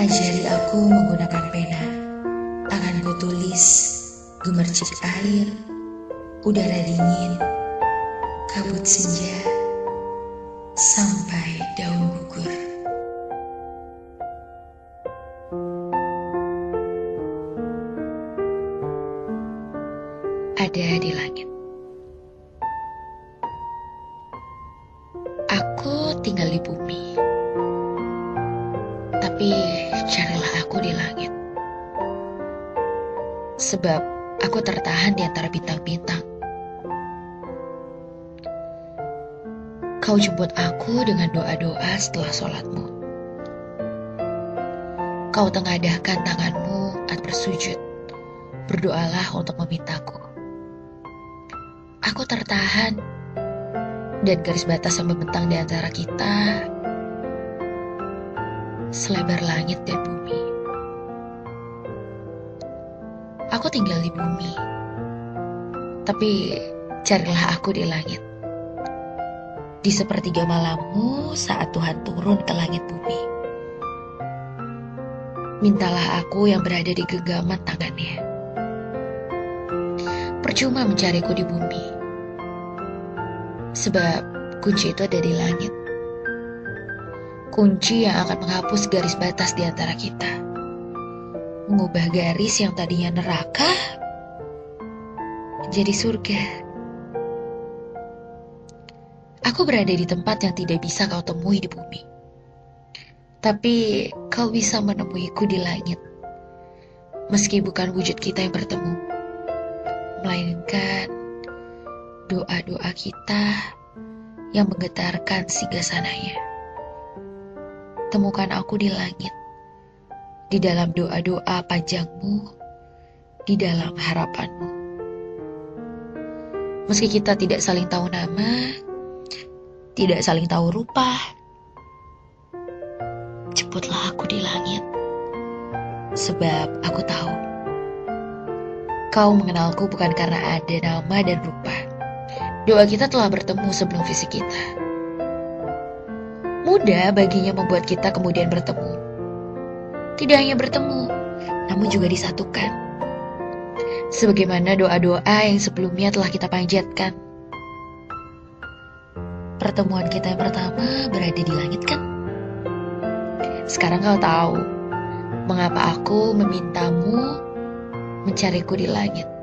Ajari aku menggunakan pena. Tanganku tulis, gemercik air, udara dingin, kabut senja, sampai daun gugur. Ada di langit. Di bumi. Tapi carilah aku di langit. Sebab aku tertahan di antara bintang-bintang. Kau jemput aku dengan doa-doa setelah sholatmu. Kau tengadahkan tanganmu at bersujud. Berdoalah untuk memintaku. Aku tertahan dan garis batas yang membentang di antara kita selebar langit dan bumi. Aku tinggal di bumi, tapi carilah aku di langit. Di sepertiga malammu saat Tuhan turun ke langit bumi. Mintalah aku yang berada di genggaman tangannya. Percuma mencariku di bumi. Sebab kunci itu ada di langit kunci yang akan menghapus garis batas di antara kita. Mengubah garis yang tadinya neraka menjadi surga. Aku berada di tempat yang tidak bisa kau temui di bumi. Tapi kau bisa menemuiku di langit. Meski bukan wujud kita yang bertemu. Melainkan doa-doa kita yang menggetarkan singgasananya temukan aku di langit, di dalam doa-doa panjangmu, di dalam harapanmu. Meski kita tidak saling tahu nama, tidak saling tahu rupa, jemputlah aku di langit, sebab aku tahu kau mengenalku bukan karena ada nama dan rupa. Doa kita telah bertemu sebelum fisik kita. Mudah baginya membuat kita kemudian bertemu. Tidak hanya bertemu, namun juga disatukan. Sebagaimana doa-doa yang sebelumnya telah kita panjatkan. Pertemuan kita yang pertama berada di langit kan? Sekarang kau tahu mengapa aku memintamu mencariku di langit.